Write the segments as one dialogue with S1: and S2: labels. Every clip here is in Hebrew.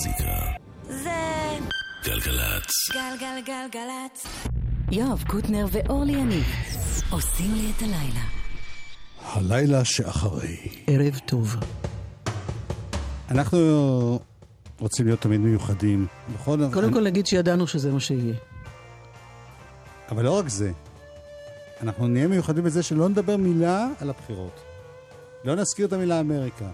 S1: המוזיקה.
S2: זה
S1: גלגלצ.
S2: גלגלגלגלצ.
S3: יואב קוטנר ואורלי יניב עושים לי את הלילה.
S4: הלילה שאחרי.
S5: ערב טוב.
S4: אנחנו רוצים להיות תמיד מיוחדים. בכל...
S5: קודם כל נגיד שידענו שזה מה שיהיה.
S4: אבל לא רק זה. אנחנו נהיה מיוחדים בזה שלא נדבר מילה על הבחירות. לא נזכיר את המילה אמריקה.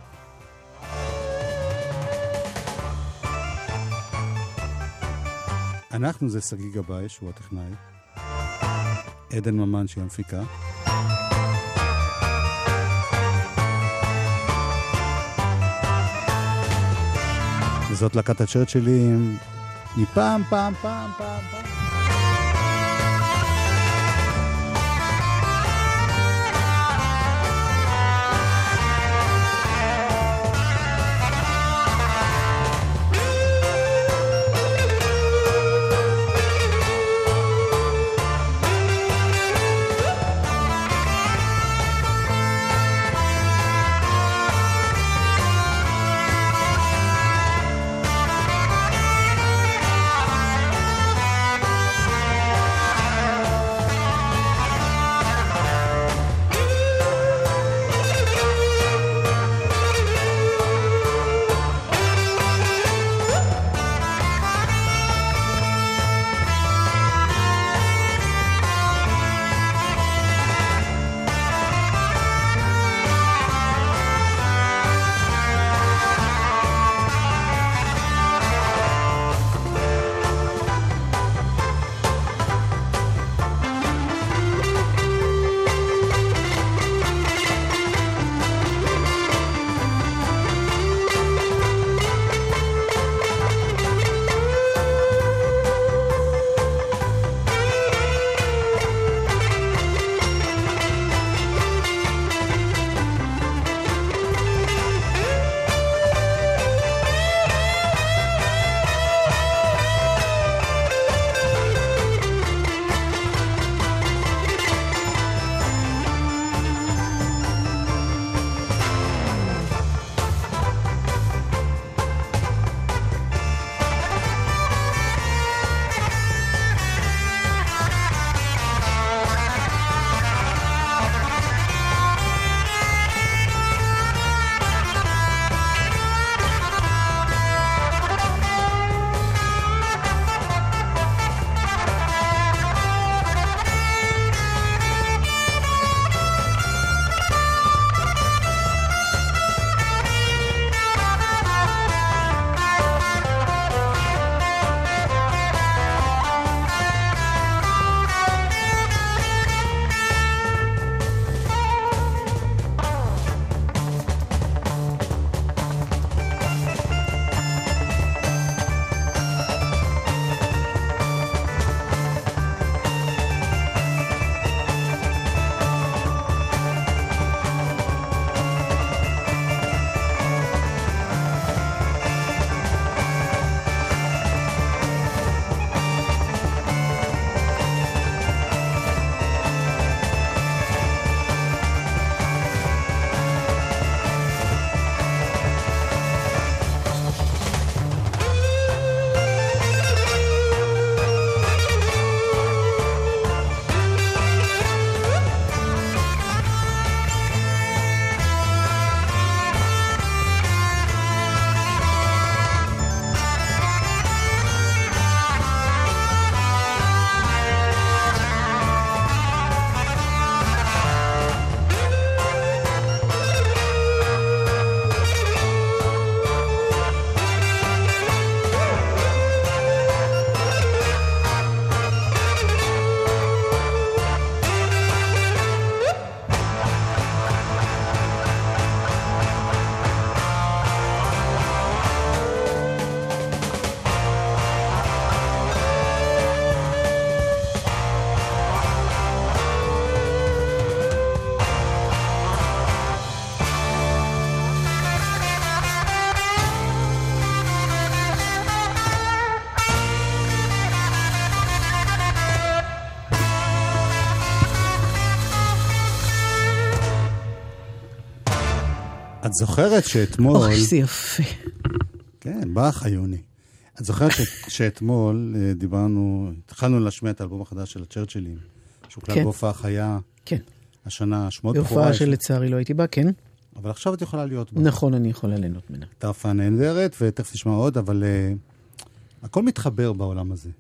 S4: אנחנו זה שגיא גבאי, שהוא הטכנאי. עדן ממן, שהיא המפיקה. וזאת להקת הצ'רצ'ילים מפעם, פעם, פעם, פעם, פעם. זוכרת שאתמול...
S5: אוי, זה יפה.
S4: כן, באך עיוני. את זוכרת שאתמול אה, דיברנו, התחלנו להשמיע את האלבום החדש של הצ'רצ'ילים, שהוקלט
S5: כן.
S4: בהופעה חיה
S5: כן.
S4: השנה, שמות בכורה.
S5: בהופעה שלצערי לא הייתי בה, כן.
S4: אבל עכשיו את יכולה להיות בה.
S5: נכון, אני יכולה ליהנות ממנה.
S4: הייתה הופעה נהדרת, ותכף נשמע עוד, אבל uh, הכל מתחבר בעולם הזה.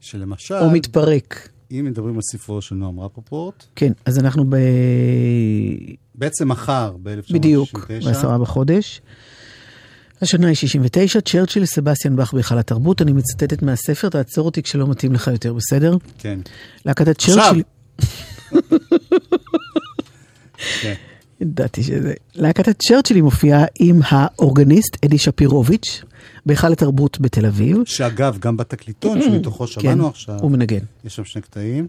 S4: שלמשל,
S5: או מתפרק.
S4: אם מדברים על ספרו של נועם רפופורט,
S5: כן, אז אנחנו ב...
S4: בעצם מחר, ב-1969,
S5: בדיוק, בעשרה בחודש. השנה היא 69, צ'רצ'יל, סבסטיאן באך בהיכל התרבות. אני מצטטת מהספר, תעצור אותי כשלא מתאים לך יותר, בסדר?
S4: כן.
S5: להקת
S4: עכשיו.
S5: הצ'רצ'יל...
S4: כן.
S5: ידעתי שזה. להקת הצ'רצ'ילים מופיעה עם האורגניסט אדי שפירוביץ' בהיכל התרבות בתל אביב.
S4: שאגב, גם בתקליטון שמתוכו שמענו
S5: כן,
S4: עכשיו,
S5: הוא מנגן.
S4: יש שם שני קטעים,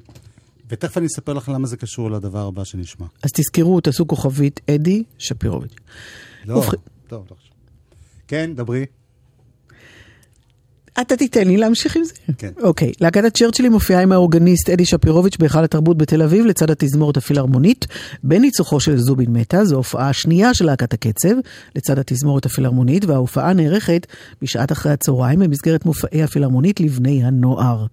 S4: ותכף אני אספר לך למה זה קשור לדבר הבא שנשמע.
S5: אז תזכרו, תעשו כוכבית אדי שפירוביץ'.
S4: לא,
S5: ובכן-
S4: טוב, לא חשוב. כן, דברי.
S5: אתה תיתן לי להמשיך עם זה.
S4: כן.
S5: אוקיי, להקת הצ'רצ'ילים מופיעה עם האורגניסט אדי שפירוביץ' בהיכל התרבות בתל אביב לצד התזמורת הפילהרמונית בניצוחו של זובין מטה. זו ההופעה השנייה של להקת הקצב לצד התזמורת הפילהרמונית וההופעה נערכת בשעת אחרי הצהריים במסגרת מופעי הפילהרמונית לבני הנוער.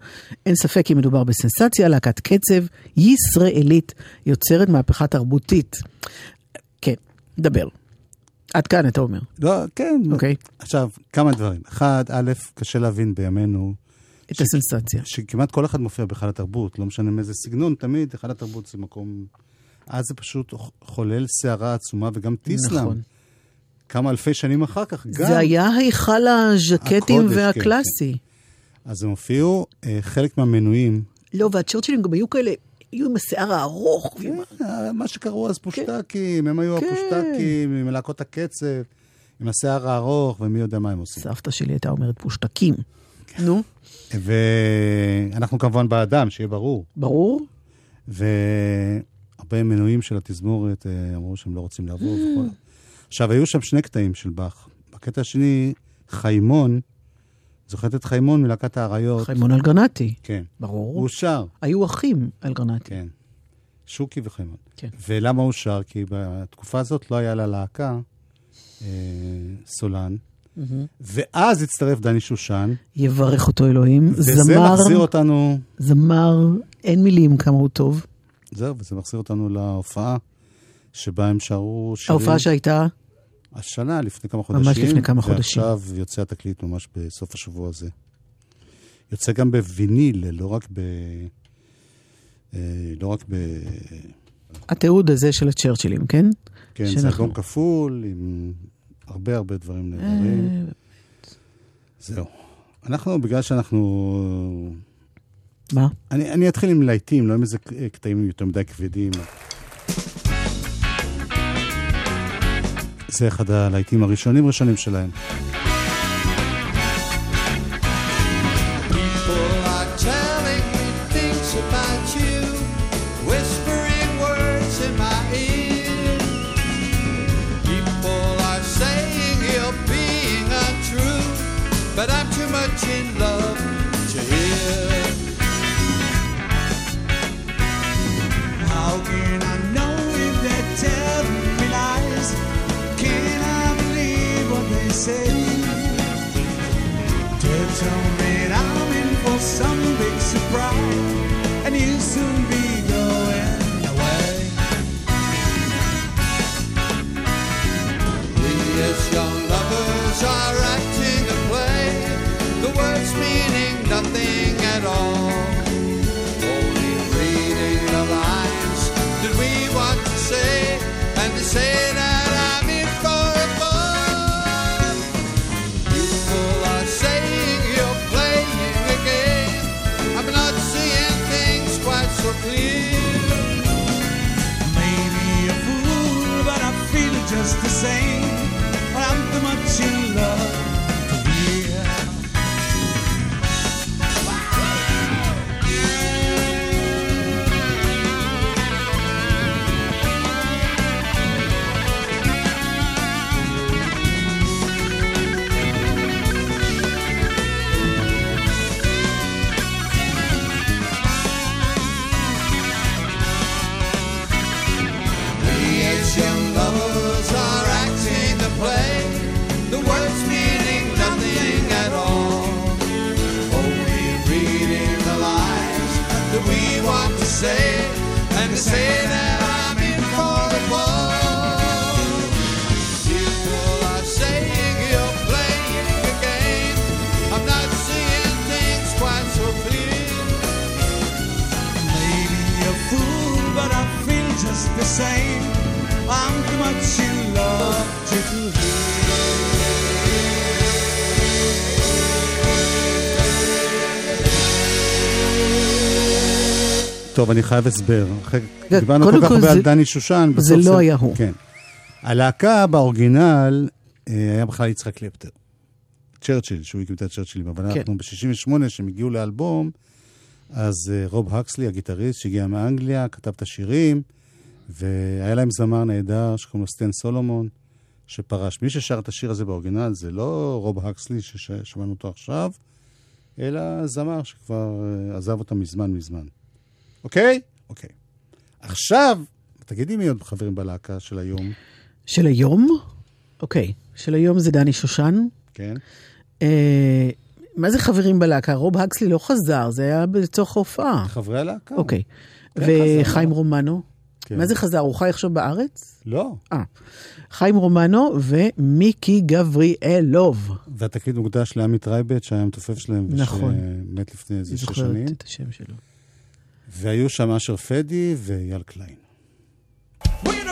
S5: אין ספק כי מדובר בסנסציה, להקת קצב ישראלית יוצרת מהפכה תרבותית. כן, דבר. עד כאן אתה אומר.
S4: לא, כן.
S5: אוקיי.
S4: עכשיו, כמה דברים. אחד, א', קשה להבין בימינו,
S5: את הסנסציה.
S4: שכמעט כל אחד מופיע בהיכל התרבות, לא משנה מאיזה סגנון, תמיד היכל התרבות זה מקום... אז זה פשוט חולל סערה עצומה, וגם טיסלאם.
S5: נכון.
S4: כמה אלפי שנים אחר כך, גם.
S5: זה היה היכל הז'קטים
S4: הקודש, כן,
S5: והקלאסי.
S4: אז הם הופיעו, אה, חלק מהמנויים,
S5: לא, והצ'רצ'ילים גם היו כאלה, היו עם השיער הארוך. ה-
S4: אה, מה שקראו אז פושטקים, הם היו
S5: כן.
S4: הפושטקים, עם להקות הקצב, עם השיער הארוך, ומי יודע מה הם עושים.
S5: סבתא שלי הייתה אומרת פושטקים. נו,
S4: ואנחנו כמובן באדם, שיהיה ברור.
S5: ברור.
S4: והרבה מנויים של התזמורת אה, אמרו שהם לא רוצים וכל... עכשיו, היו שם שני קטעים של באך. בקטע השני, חיימון, זוכרת את חיימון מלהקת האריות?
S5: חיימון אלגרנטי,
S4: כן.
S5: ברור.
S4: הוא שר,
S5: היו אחים אלגרנטי.
S4: כן. שוקי וחיימון.
S5: כן.
S4: ולמה הוא שר? כי בתקופה הזאת לא היה לה להקה, אה, סולן, ואז הצטרף דני שושן,
S5: יברך אותו אלוהים.
S4: וזה
S5: זמר,
S4: מחזיר אותנו,
S5: זמר, אין מילים כמה הוא טוב.
S4: זהו, וזה מחזיר אותנו להופעה שבה הם שרו שירים.
S5: ההופעה שהייתה,
S4: השנה, לפני כמה
S5: ממש
S4: חודשים.
S5: לפני כמה חודשים.
S4: ועכשיו יוצא התקליט ממש בסוף השבוע הזה. יוצא גם בוויניל, לא רק ב... אה, לא רק ב...
S5: התיעוד הזה של הצ'רצ'ילים, כן?
S4: כן, זה
S5: שאנחנו-
S4: אלבום כפול, עם הרבה הרבה דברים נהדרים.
S5: אה,
S4: זהו. אנחנו, בגלל שאנחנו...
S5: מה?
S4: אני, אני אתחיל עם להיטים, לא עם איזה קטעים יותר מדי כבדים. זה אחד הלהיטים הראשונים ראשונים שלהם.
S1: But I'm too much in love some big surprise, and you'll soon be same. I'm too much in love to hear.
S4: טוב, אני חייב הסבר.
S5: כן,
S4: דיברנו כל כך הרבה על דני שושן. בסוף
S5: לא זה לא היה הוא.
S4: כן. הלהקה באורגינל אה, היה בכלל יצחק קלפטר. צ'רצ'יל, שהוא הקים את הצ'רצ'ילים, אבל
S5: כן.
S4: אנחנו ב-68, כשהם הגיעו לאלבום, אז אה, רוב הקסלי, הגיטריסט שהגיע מאנגליה, כתב את השירים, והיה להם זמר נהדר שקוראים לו סטן סולומון, שפרש. מי ששר את השיר הזה באורגינל זה לא רוב הקסלי ששמענו אותו עכשיו, אלא זמר שכבר אה, עזב אותם מזמן מזמן. אוקיי? אוקיי. עכשיו, תגידי מי עוד חברים בלהקה של היום,
S5: של היום? אוקיי. של היום זה דני שושן.
S4: כן?
S5: אה, מה זה חברים בלהקה? רוב הקסלי לא חזר, זה היה לצורך ההופעה.
S4: חברי הלהקה.
S5: אוקיי.
S4: כן,
S5: וחיים. רומנו?
S4: כן.
S5: מה זה חזר? הוא חי עכשיו בארץ?
S4: לא.
S5: אה. חיים רומנו ומיקי גבריאלוב.
S4: והתקליט מוקדש לעמי טרייבטש, שהיה המתופף שלהם,
S5: נכון.
S4: ושמת לפני איזה
S5: אני
S4: שש
S5: זוכרת
S4: שנים.
S5: את השם שלו.
S4: והיו שם אשר פדי ואייל קליין.
S1: With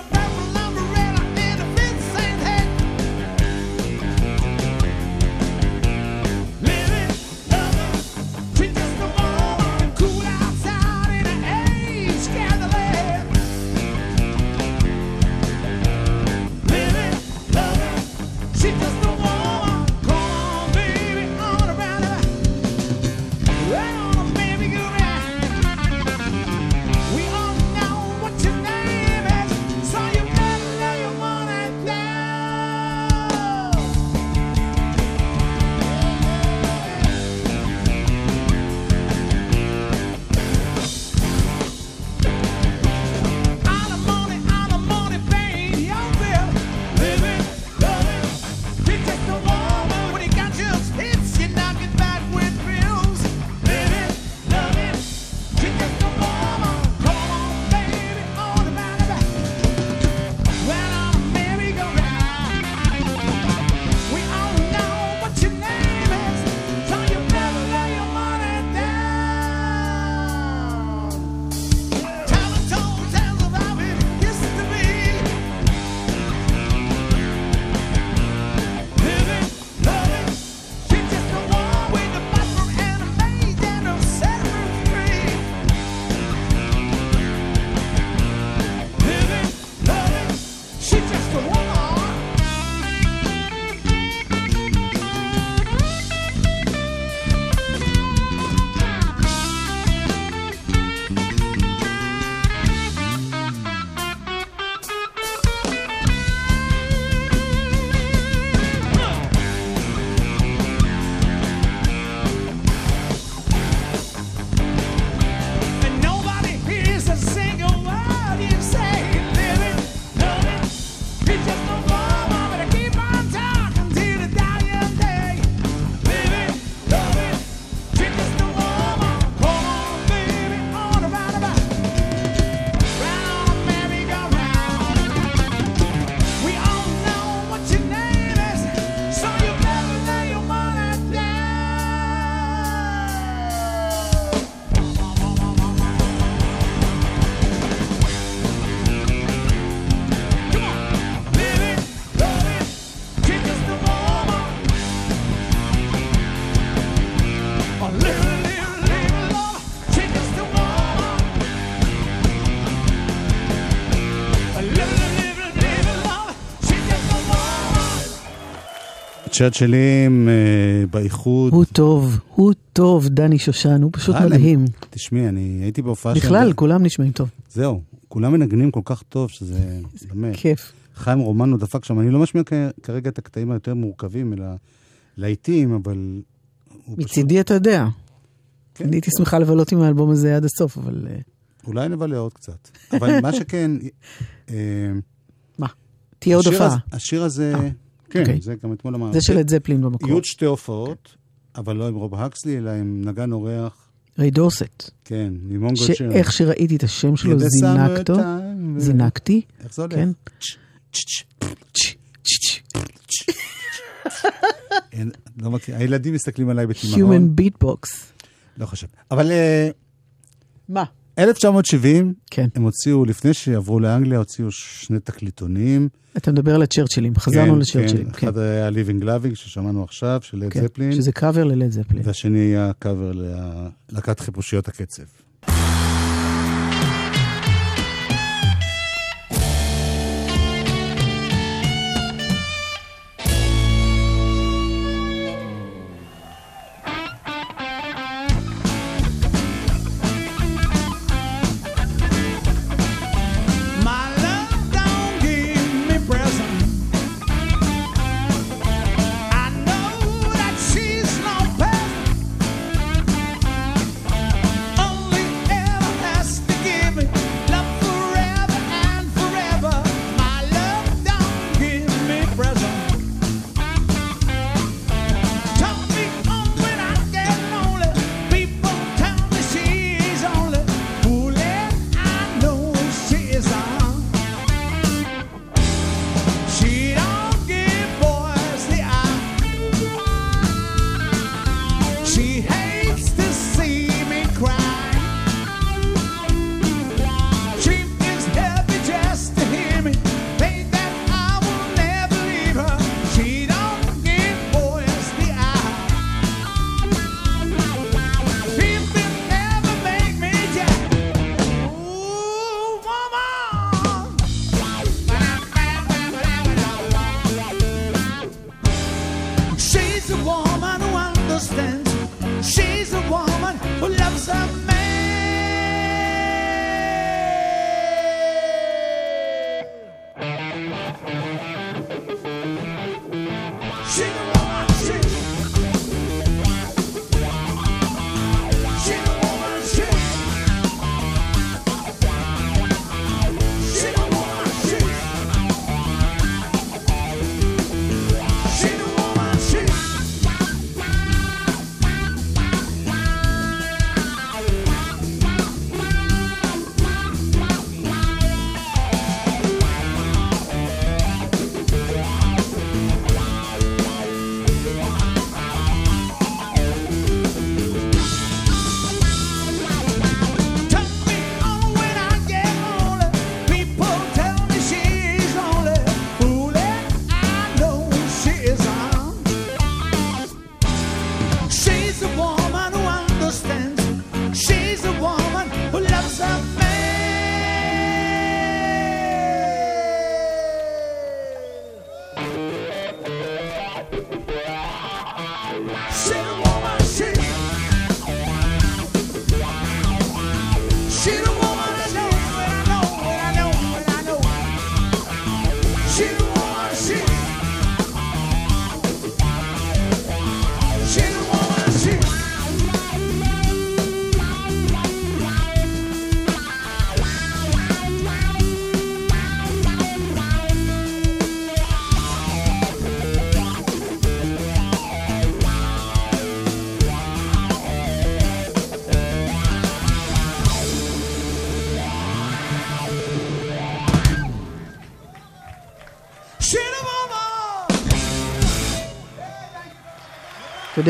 S1: woman.
S4: צ'רצ'ילים אה, באיחוד.
S5: הוא טוב, הוא טוב, דני שושן, הוא פשוט מדהים.
S4: תשמעי, אני הייתי בהופעה
S5: בכלל, כולם נשמעים טוב.
S4: זהו, כולם מנגנים כל כך טוב, שזה באמת.
S5: כיף.
S4: חיים רומנו דפק שם, אני לא משמיע כרגע את הקטעים היותר מורכבים, אלא להיטים, אבל...
S5: מצידי אתה יודע.
S4: כן.
S5: אני הייתי שמחה לבלות עם האלבום הזה עד הסוף, אבל אה,
S4: אולי נבלה עוד קצת. אבל מה שכן, אה,
S5: מה? תהיה עוד הופעה.
S4: השיר הזה, כן,
S5: אוקיי.
S4: זה גם אתמול אמרתי.
S5: זה של את זפלין במקור.
S4: יהיו שתי הופעות, אבל לא עם רוב הקסלי, אלא עם נגן אורח,
S5: ריי דורסט.
S4: כן, עם מונגו צ'ר.
S5: שאיך שראיתי את השם שלו, זינקתו. זינקתי.
S4: איך זה הולך?
S5: כן.
S4: אין, לא מכיר, הילדים מסתכלים עליי בתימהון,
S5: Human Beatbox.
S4: לא חושב. אבל אה,
S5: מה?
S4: 1970,
S5: כן.
S4: הם הוציאו, לפני שעברו לאנגליה, הוציאו שני תקליטונים.
S5: אתה מדבר על הצ'רצ'ילים, חזרנו
S4: כן,
S5: לצ'רצ'ילים.
S4: כן, אחד היה Living Loving, ששמענו עכשיו, של לד
S5: כן,
S4: זפלין,
S5: שזה קאבר ללד זפלין.
S4: והשני היה קאבר ללהקת חיפושיות הקצב.
S1: She's a woman who loves a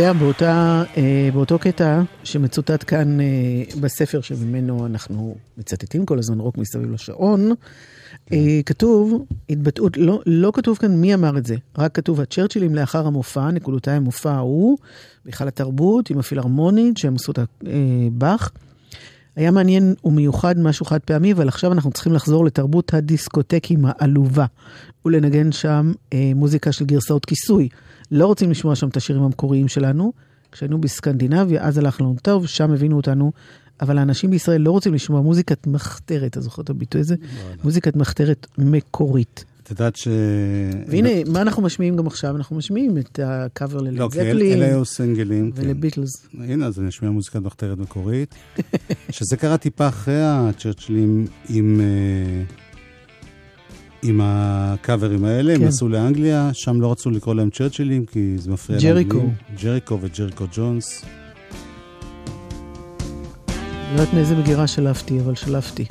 S5: יודע, באותה, אה, באותו קטע שמצוטט כאן אה, בספר שממנו אנחנו מצטטים כל הזמן רוק מסביב לשעון, אה, כתוב, התבטאות, לא, לא כתוב כאן מי אמר את זה, רק כתוב הצ'רצ'ילים לאחר המופע, נקודותיי המופע ההוא, בהיכל התרבות עם הפילהרמונית שהם עשו את הבאך. היה מעניין ומיוחד, משהו חד פעמי, אבל עכשיו אנחנו צריכים לחזור לתרבות הדיסקוטקים העלובה, ולנגן שם אה, מוזיקה של גרסאות כיסוי. לא רוצים לשמוע שם את השירים המקוריים שלנו. כשהיינו בסקנדינביה, אז הלך לנו טוב, שם הבינו אותנו, אבל האנשים בישראל לא רוצים לשמוע מוזיקת מחתרת, אתה זוכר את הביטוי הזה? מוזיקת מחתרת מקורית.
S4: את יודעת ש...
S5: והנה, מה אנחנו משמיעים גם עכשיו? אנחנו משמיעים את הקאבר
S4: לא,
S5: ללד זפלין
S4: אלה היו סינגלים. כן.
S5: ולביטלס.
S4: הנה, אז אני אשמיע מוזיקת מחתרת מקורית. שזה קרה טיפה אחרי הצ'רצ'ילים עם... עם הקאברים האלה, הם
S5: כן.
S4: נסעו לאנגליה, שם לא רצו לקרוא להם צ'רצ'ילים, כי זה מפריע
S5: ג'ריקו.
S4: לאנגלים. ג'ריקו וג'ריקו ג'ונס.
S5: לא יודעת מאיזה מגירה שלפתי, אבל שלפתי.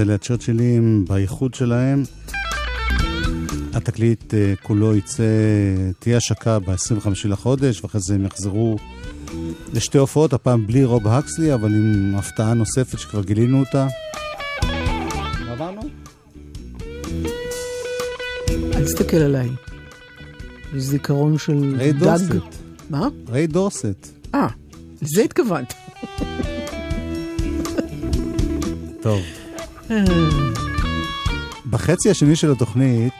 S4: אלה הצ'רצ'ילים באיחוד שלהם. התקליט אה, כולו יצא, תהיה השקה ב-25 לחודש, ואחרי זה הם יחזרו לשתי הופעות, הפעם בלי רוב הקסלי, אבל עם הפתעה נוספת שכבר גילינו אותה. מה אמרנו?
S5: אל תסתכל עליי. יש זיכרון של
S4: ריי
S5: דג.
S4: דורסט.
S5: מה?
S4: ריי דורסט.
S5: אה, לזה התכוונת.
S4: טוב. בחצי השני של התוכנית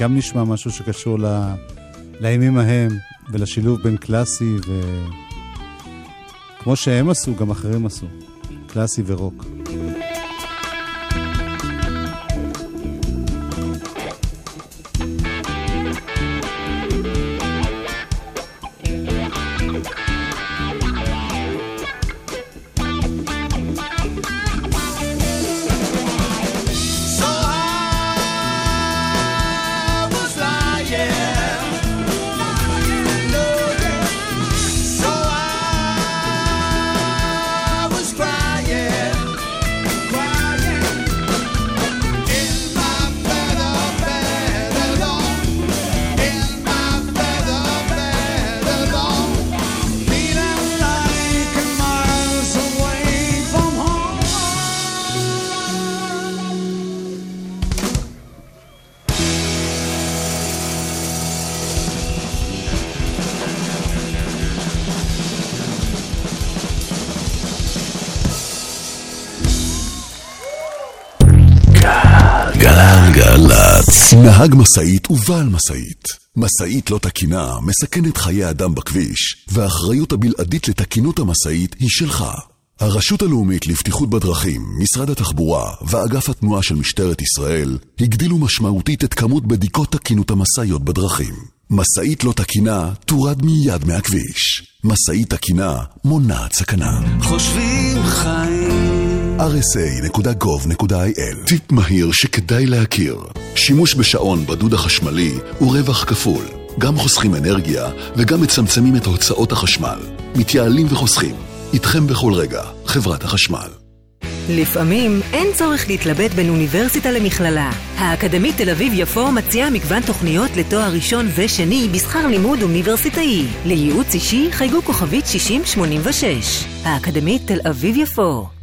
S4: גם נשמע משהו שקשור ל... לימים ההם ולשילוב בין קלאסי ו... כמו שהם עשו, גם אחרים עשו. קלאסי ורוק.
S6: נהג משאית ובעל משאית. משאית לא תקינה מסכנת חיי אדם בכביש, והאחריות הבלעדית לתקינות המשאית היא שלך. הרשות הלאומית לבטיחות בדרכים, משרד התחבורה ואגף התנועה של משטרת ישראל הגדילו משמעותית את כמות בדיקות תקינות המשאיות בדרכים. משאית לא תקינה תורד מיד מהכביש. משאית תקינה מונעת סכנה.
S7: חושבים חיים
S6: rsa.gov.il טיפ מהיר שכדאי להכיר שימוש בשעון בדוד החשמלי הוא רווח כפול גם חוסכים אנרגיה וגם מצמצמים את הוצאות החשמל מתייעלים וחוסכים איתכם בכל רגע, חברת החשמל
S3: לפעמים אין צורך להתלבט בין אוניברסיטה למכללה. האקדמית תל אביב-יפו מציעה מגוון תוכניות לתואר ראשון ושני בשכר לימוד אוניברסיטאי. לייעוץ אישי חייגו כוכבית 6086. האקדמית תל אביב-יפו.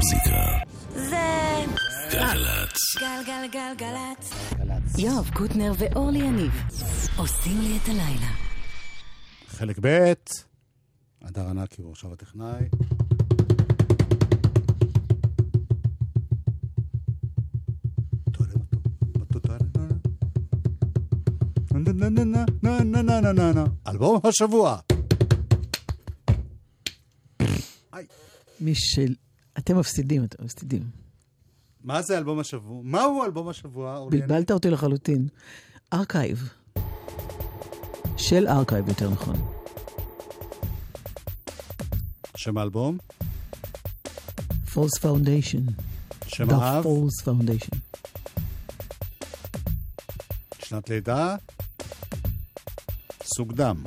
S6: המוזיקה.
S4: זה
S6: גלגלצ.
S4: גלגלגלגלצ.
S2: יואב קוטנר ואורלי יניב עושים לי את הלילה.
S1: חלק ב', הדר ענקי הוא עכשיו הטכנאי. אלבום השבוע.
S5: מי של... אתם מפסידים, אתם מפסידים.
S1: מה זה אלבום השבוע? מהו אלבום השבוע?
S5: בלבלת אותי לחלוטין. Archive. של Archive, יותר נכון.
S1: שם האלבום?
S5: False Foundation.
S1: שם האב?
S5: False Foundation.
S1: שנת לידה? סוג דם.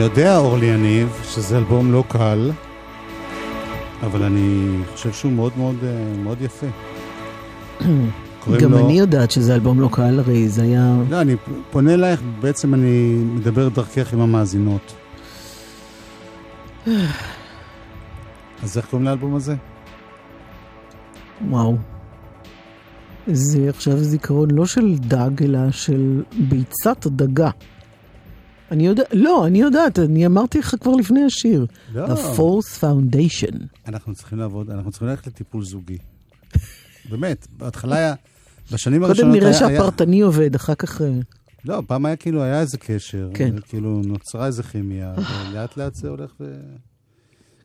S4: יודע, אורלי יניב, שזה אלבום לא קל, אבל אני חושב שהוא מאוד מאוד, אה, מאוד יפה.
S5: גם
S4: לו-
S5: אני יודעת שזה אלבום לא קל, הרי זה היה...
S4: לא, אני פונה אלייך, בעצם אני מדבר דרכך עם המאזינות. אז איך קוראים לאלבום הזה?
S5: וואו. זה עכשיו זיכרון לא של דג, אלא של ביצת דגה. אני יודע, לא, אני יודעת, אני אמרתי לך כבר לפני השיר.
S4: לא.
S5: The Force Foundation.
S4: אנחנו צריכים לעבוד, אנחנו צריכים ללכת לטיפול זוגי. באמת, בהתחלה היה, בשנים
S5: קודם
S4: הראשונות
S5: נראה
S4: היה... היה-
S5: שהפרטני עובד, אחר כך... אה,
S4: לא, פעם היה כאילו, היה איזה קשר.
S5: כן.
S4: כאילו, נוצרה איזה כימיה, ולאט לאט זה הולך ו...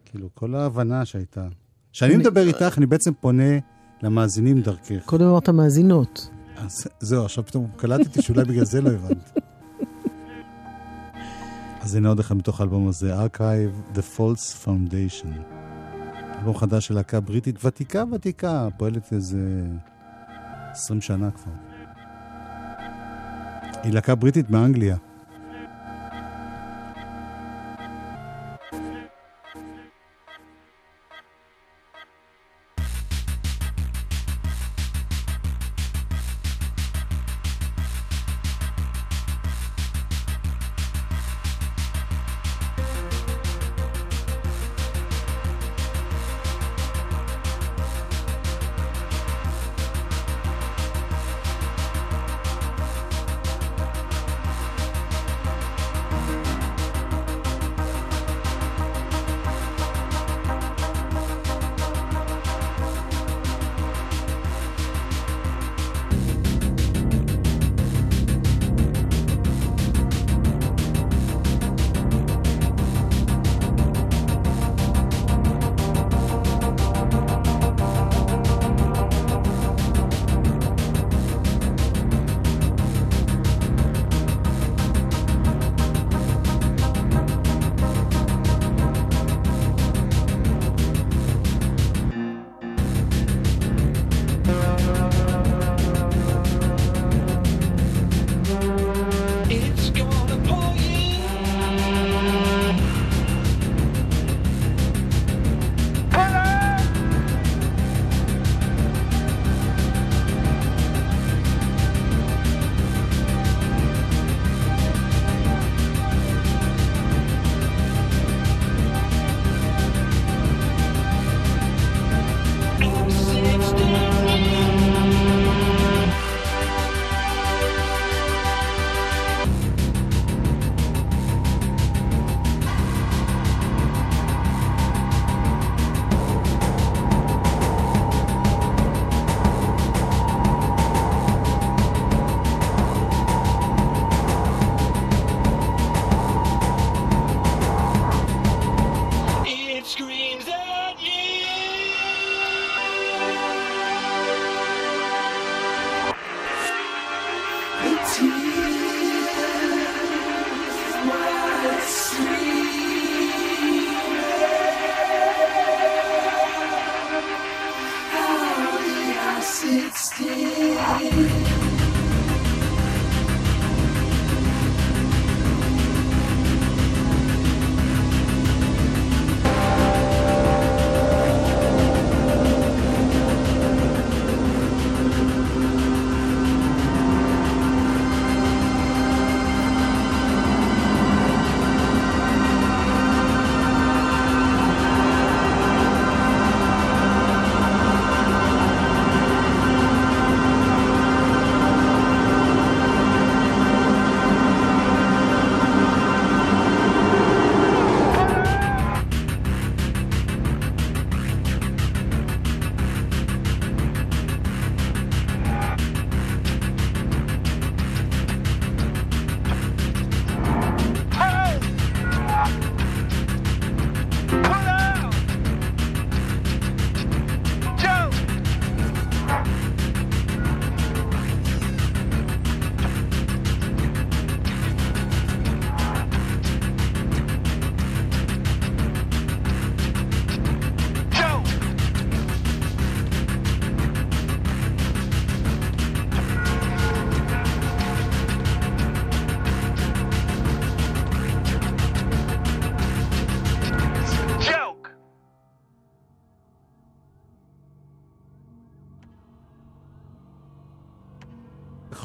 S4: כאילו, כל ההבנה שהייתה. כשאני מדבר איתך, אני בעצם פונה למאזינים דרכך.
S5: קודם אמרת מאזינות.
S4: אז זהו, עכשיו פתאום קלטתי שאולי בגלל זה לא הבנת. אז הנה עוד אחד מתוך האלבום הזה, Archive, The False Foundation. אלבום חדש של להקה בריטית ותיקה ותיקה, פועלת איזה 20 שנה כבר. היא להקה בריטית מאנגליה.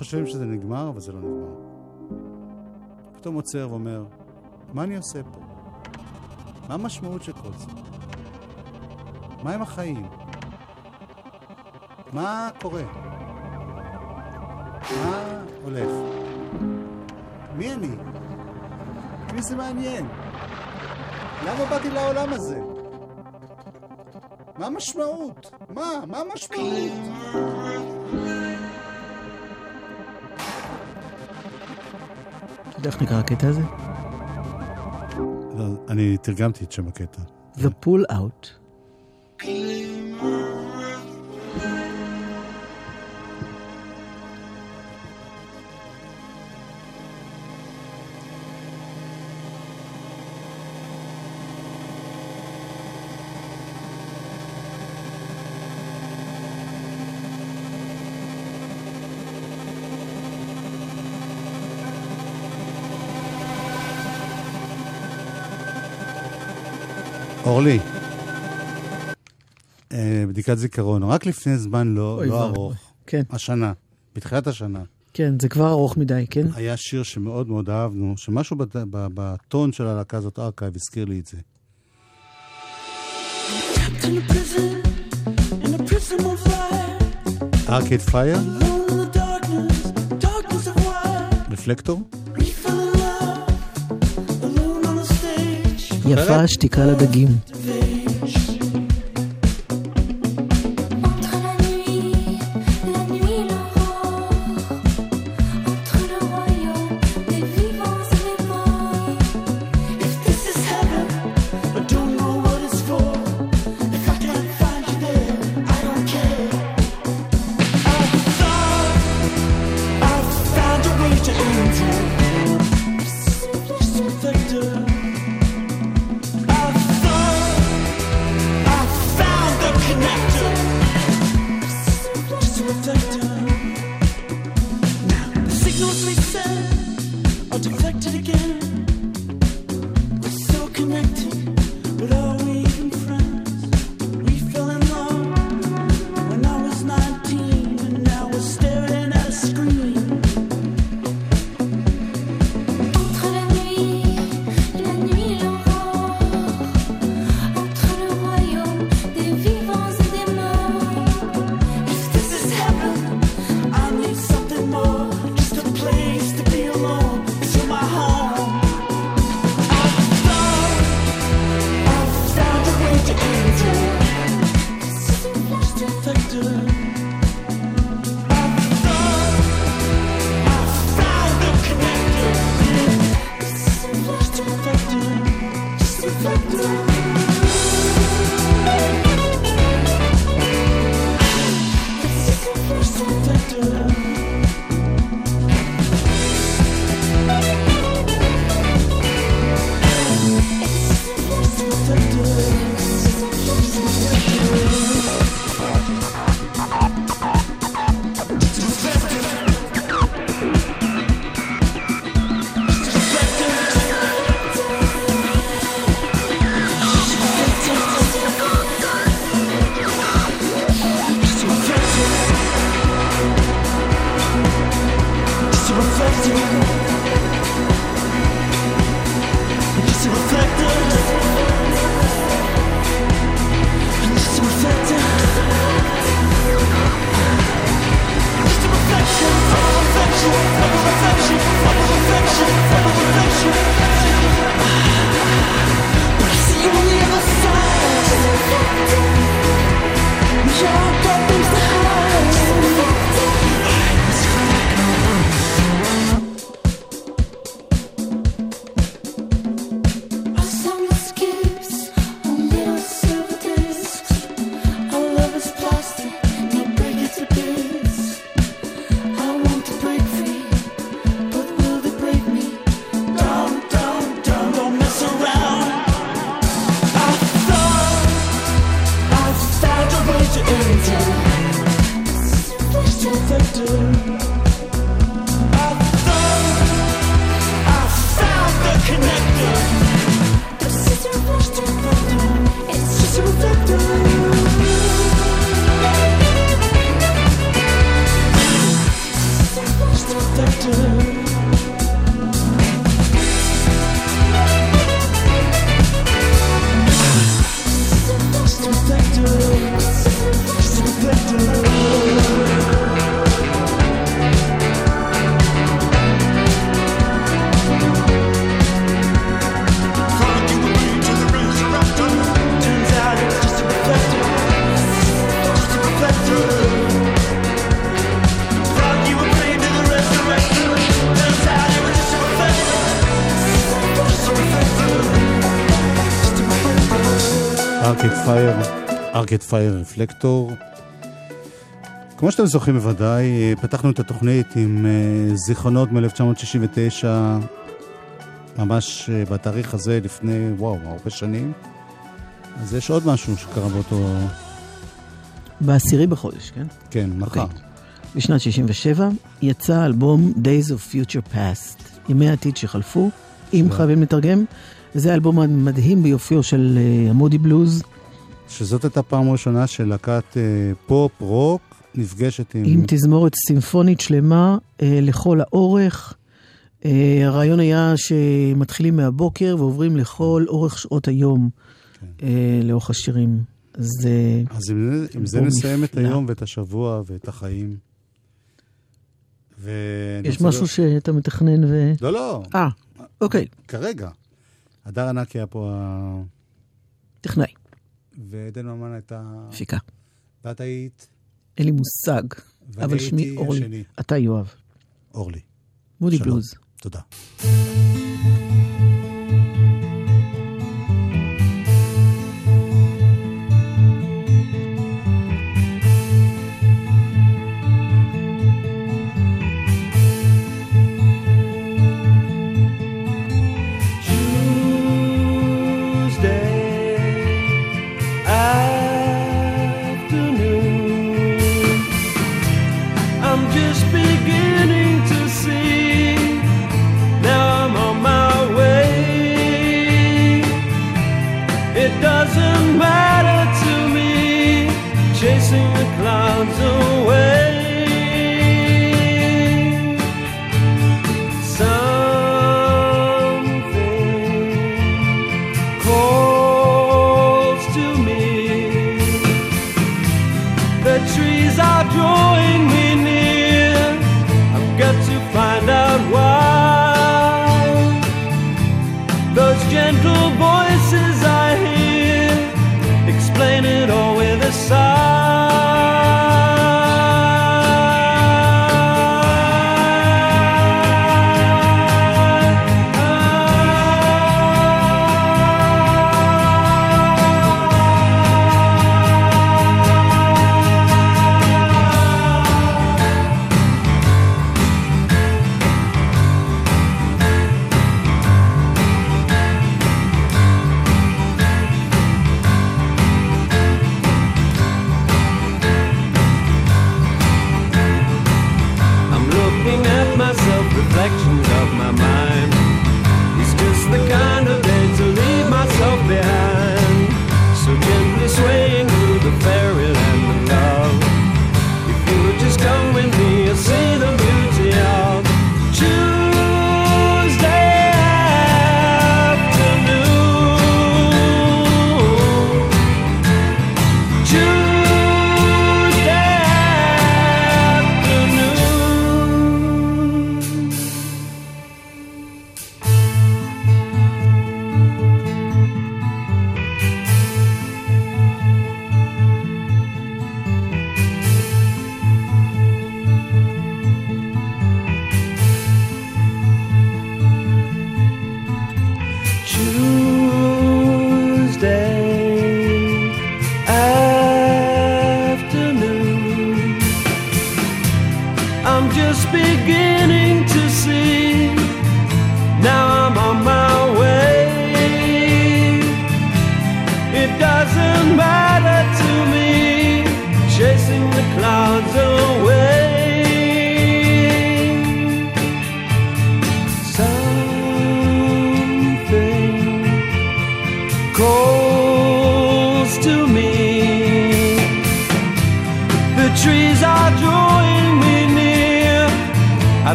S4: חושבים שזה נגמר, אבל זה לא נגמר. פתאום עוצר ואומר, מה אני עושה פה? מה המשמעות של כל זה? מה עם החיים? מה קורה? מה הולך? מי אני? מי זה מעניין? למה באתי לעולם הזה? מה המשמעות? מה? מה המשמעות?
S8: יודע איך נקרא הקטע הזה?
S4: אני תרגמתי את שם הקטע.
S8: The pull out.
S4: אורלי, אה, בדיקת זיכרון, רק לפני זמן לא, לא. ארוך,
S8: כן,
S4: השנה, בתחילת השנה,
S8: כן, זה כבר ארוך מדי, כן?
S4: היה שיר שמאוד מאוד אהבנו, שמשהו בת- ב- בטון של הלהקה הזאת, ארכייב, הזכיר לי את זה.
S5: In a prison,
S8: יפה השתיקה לדגים.
S7: ארקד פייר רפלקטור. כמו שאתם זוכרים בוודאי, אה, פתחנו את התוכנית עם אה, זיכרונות מ-1969, ממש אה, בתאריך הזה לפני, וואו, הרבה שנים. אז יש עוד משהו שקרה באותו...
S5: בעשירי בחודש, כן?
S7: כן, מחר.
S5: אוקיי. בשנת 67 יצא אלבום Days of Future Past, ימי העתיד שחלפו, אם. חייבים לתרגם. זה האלבום המדהים ביופיו של המודי בלוז,
S7: שזאת הייתה פעם ראשונה שלהקת אה, פופ, רוק, נפגשת עם...
S5: עם תזמורת סימפונית שלמה אה, לכל האורך. אה, הרעיון היה שמתחילים מהבוקר ועוברים לכל אורך שעות היום אה, לאורך השירים. אז אה,
S7: אז עם עם זה נסיים את
S5: נפלא.
S7: היום ואת השבוע ואת החיים. ואני
S5: יש משהו שאתה מתכנן ו...
S7: לא, לא,
S5: אה, אוקיי,
S7: כרגע. הדר ענקי היה פה, ה-
S5: טכנאי,
S7: ועדן ממן הייתה...
S5: מפיקה.
S7: ואת היית...
S5: אין לי מושג, אבל שמי אורלי.
S7: השני.
S5: אתה יואב.
S7: אורלי.
S5: מודי. בלוז.
S7: תודה.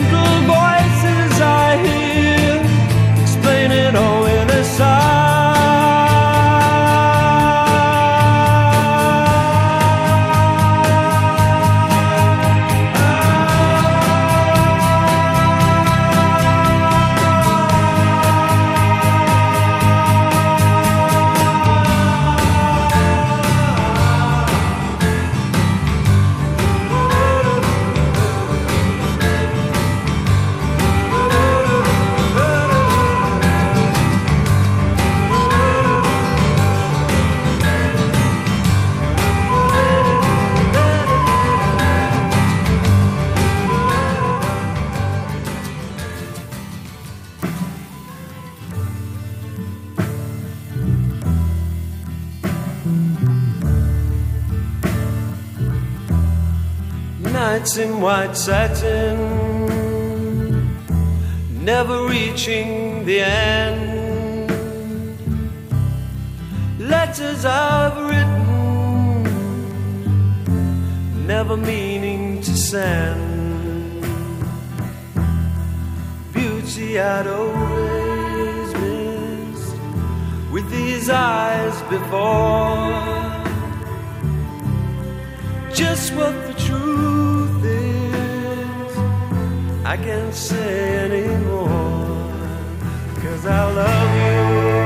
S9: gentle
S7: boy. White satin, never reaching the end. Letters I've written, never meaning to send. Beauty I'd always missed with these eyes before just what I can't say anymore, cause I love you.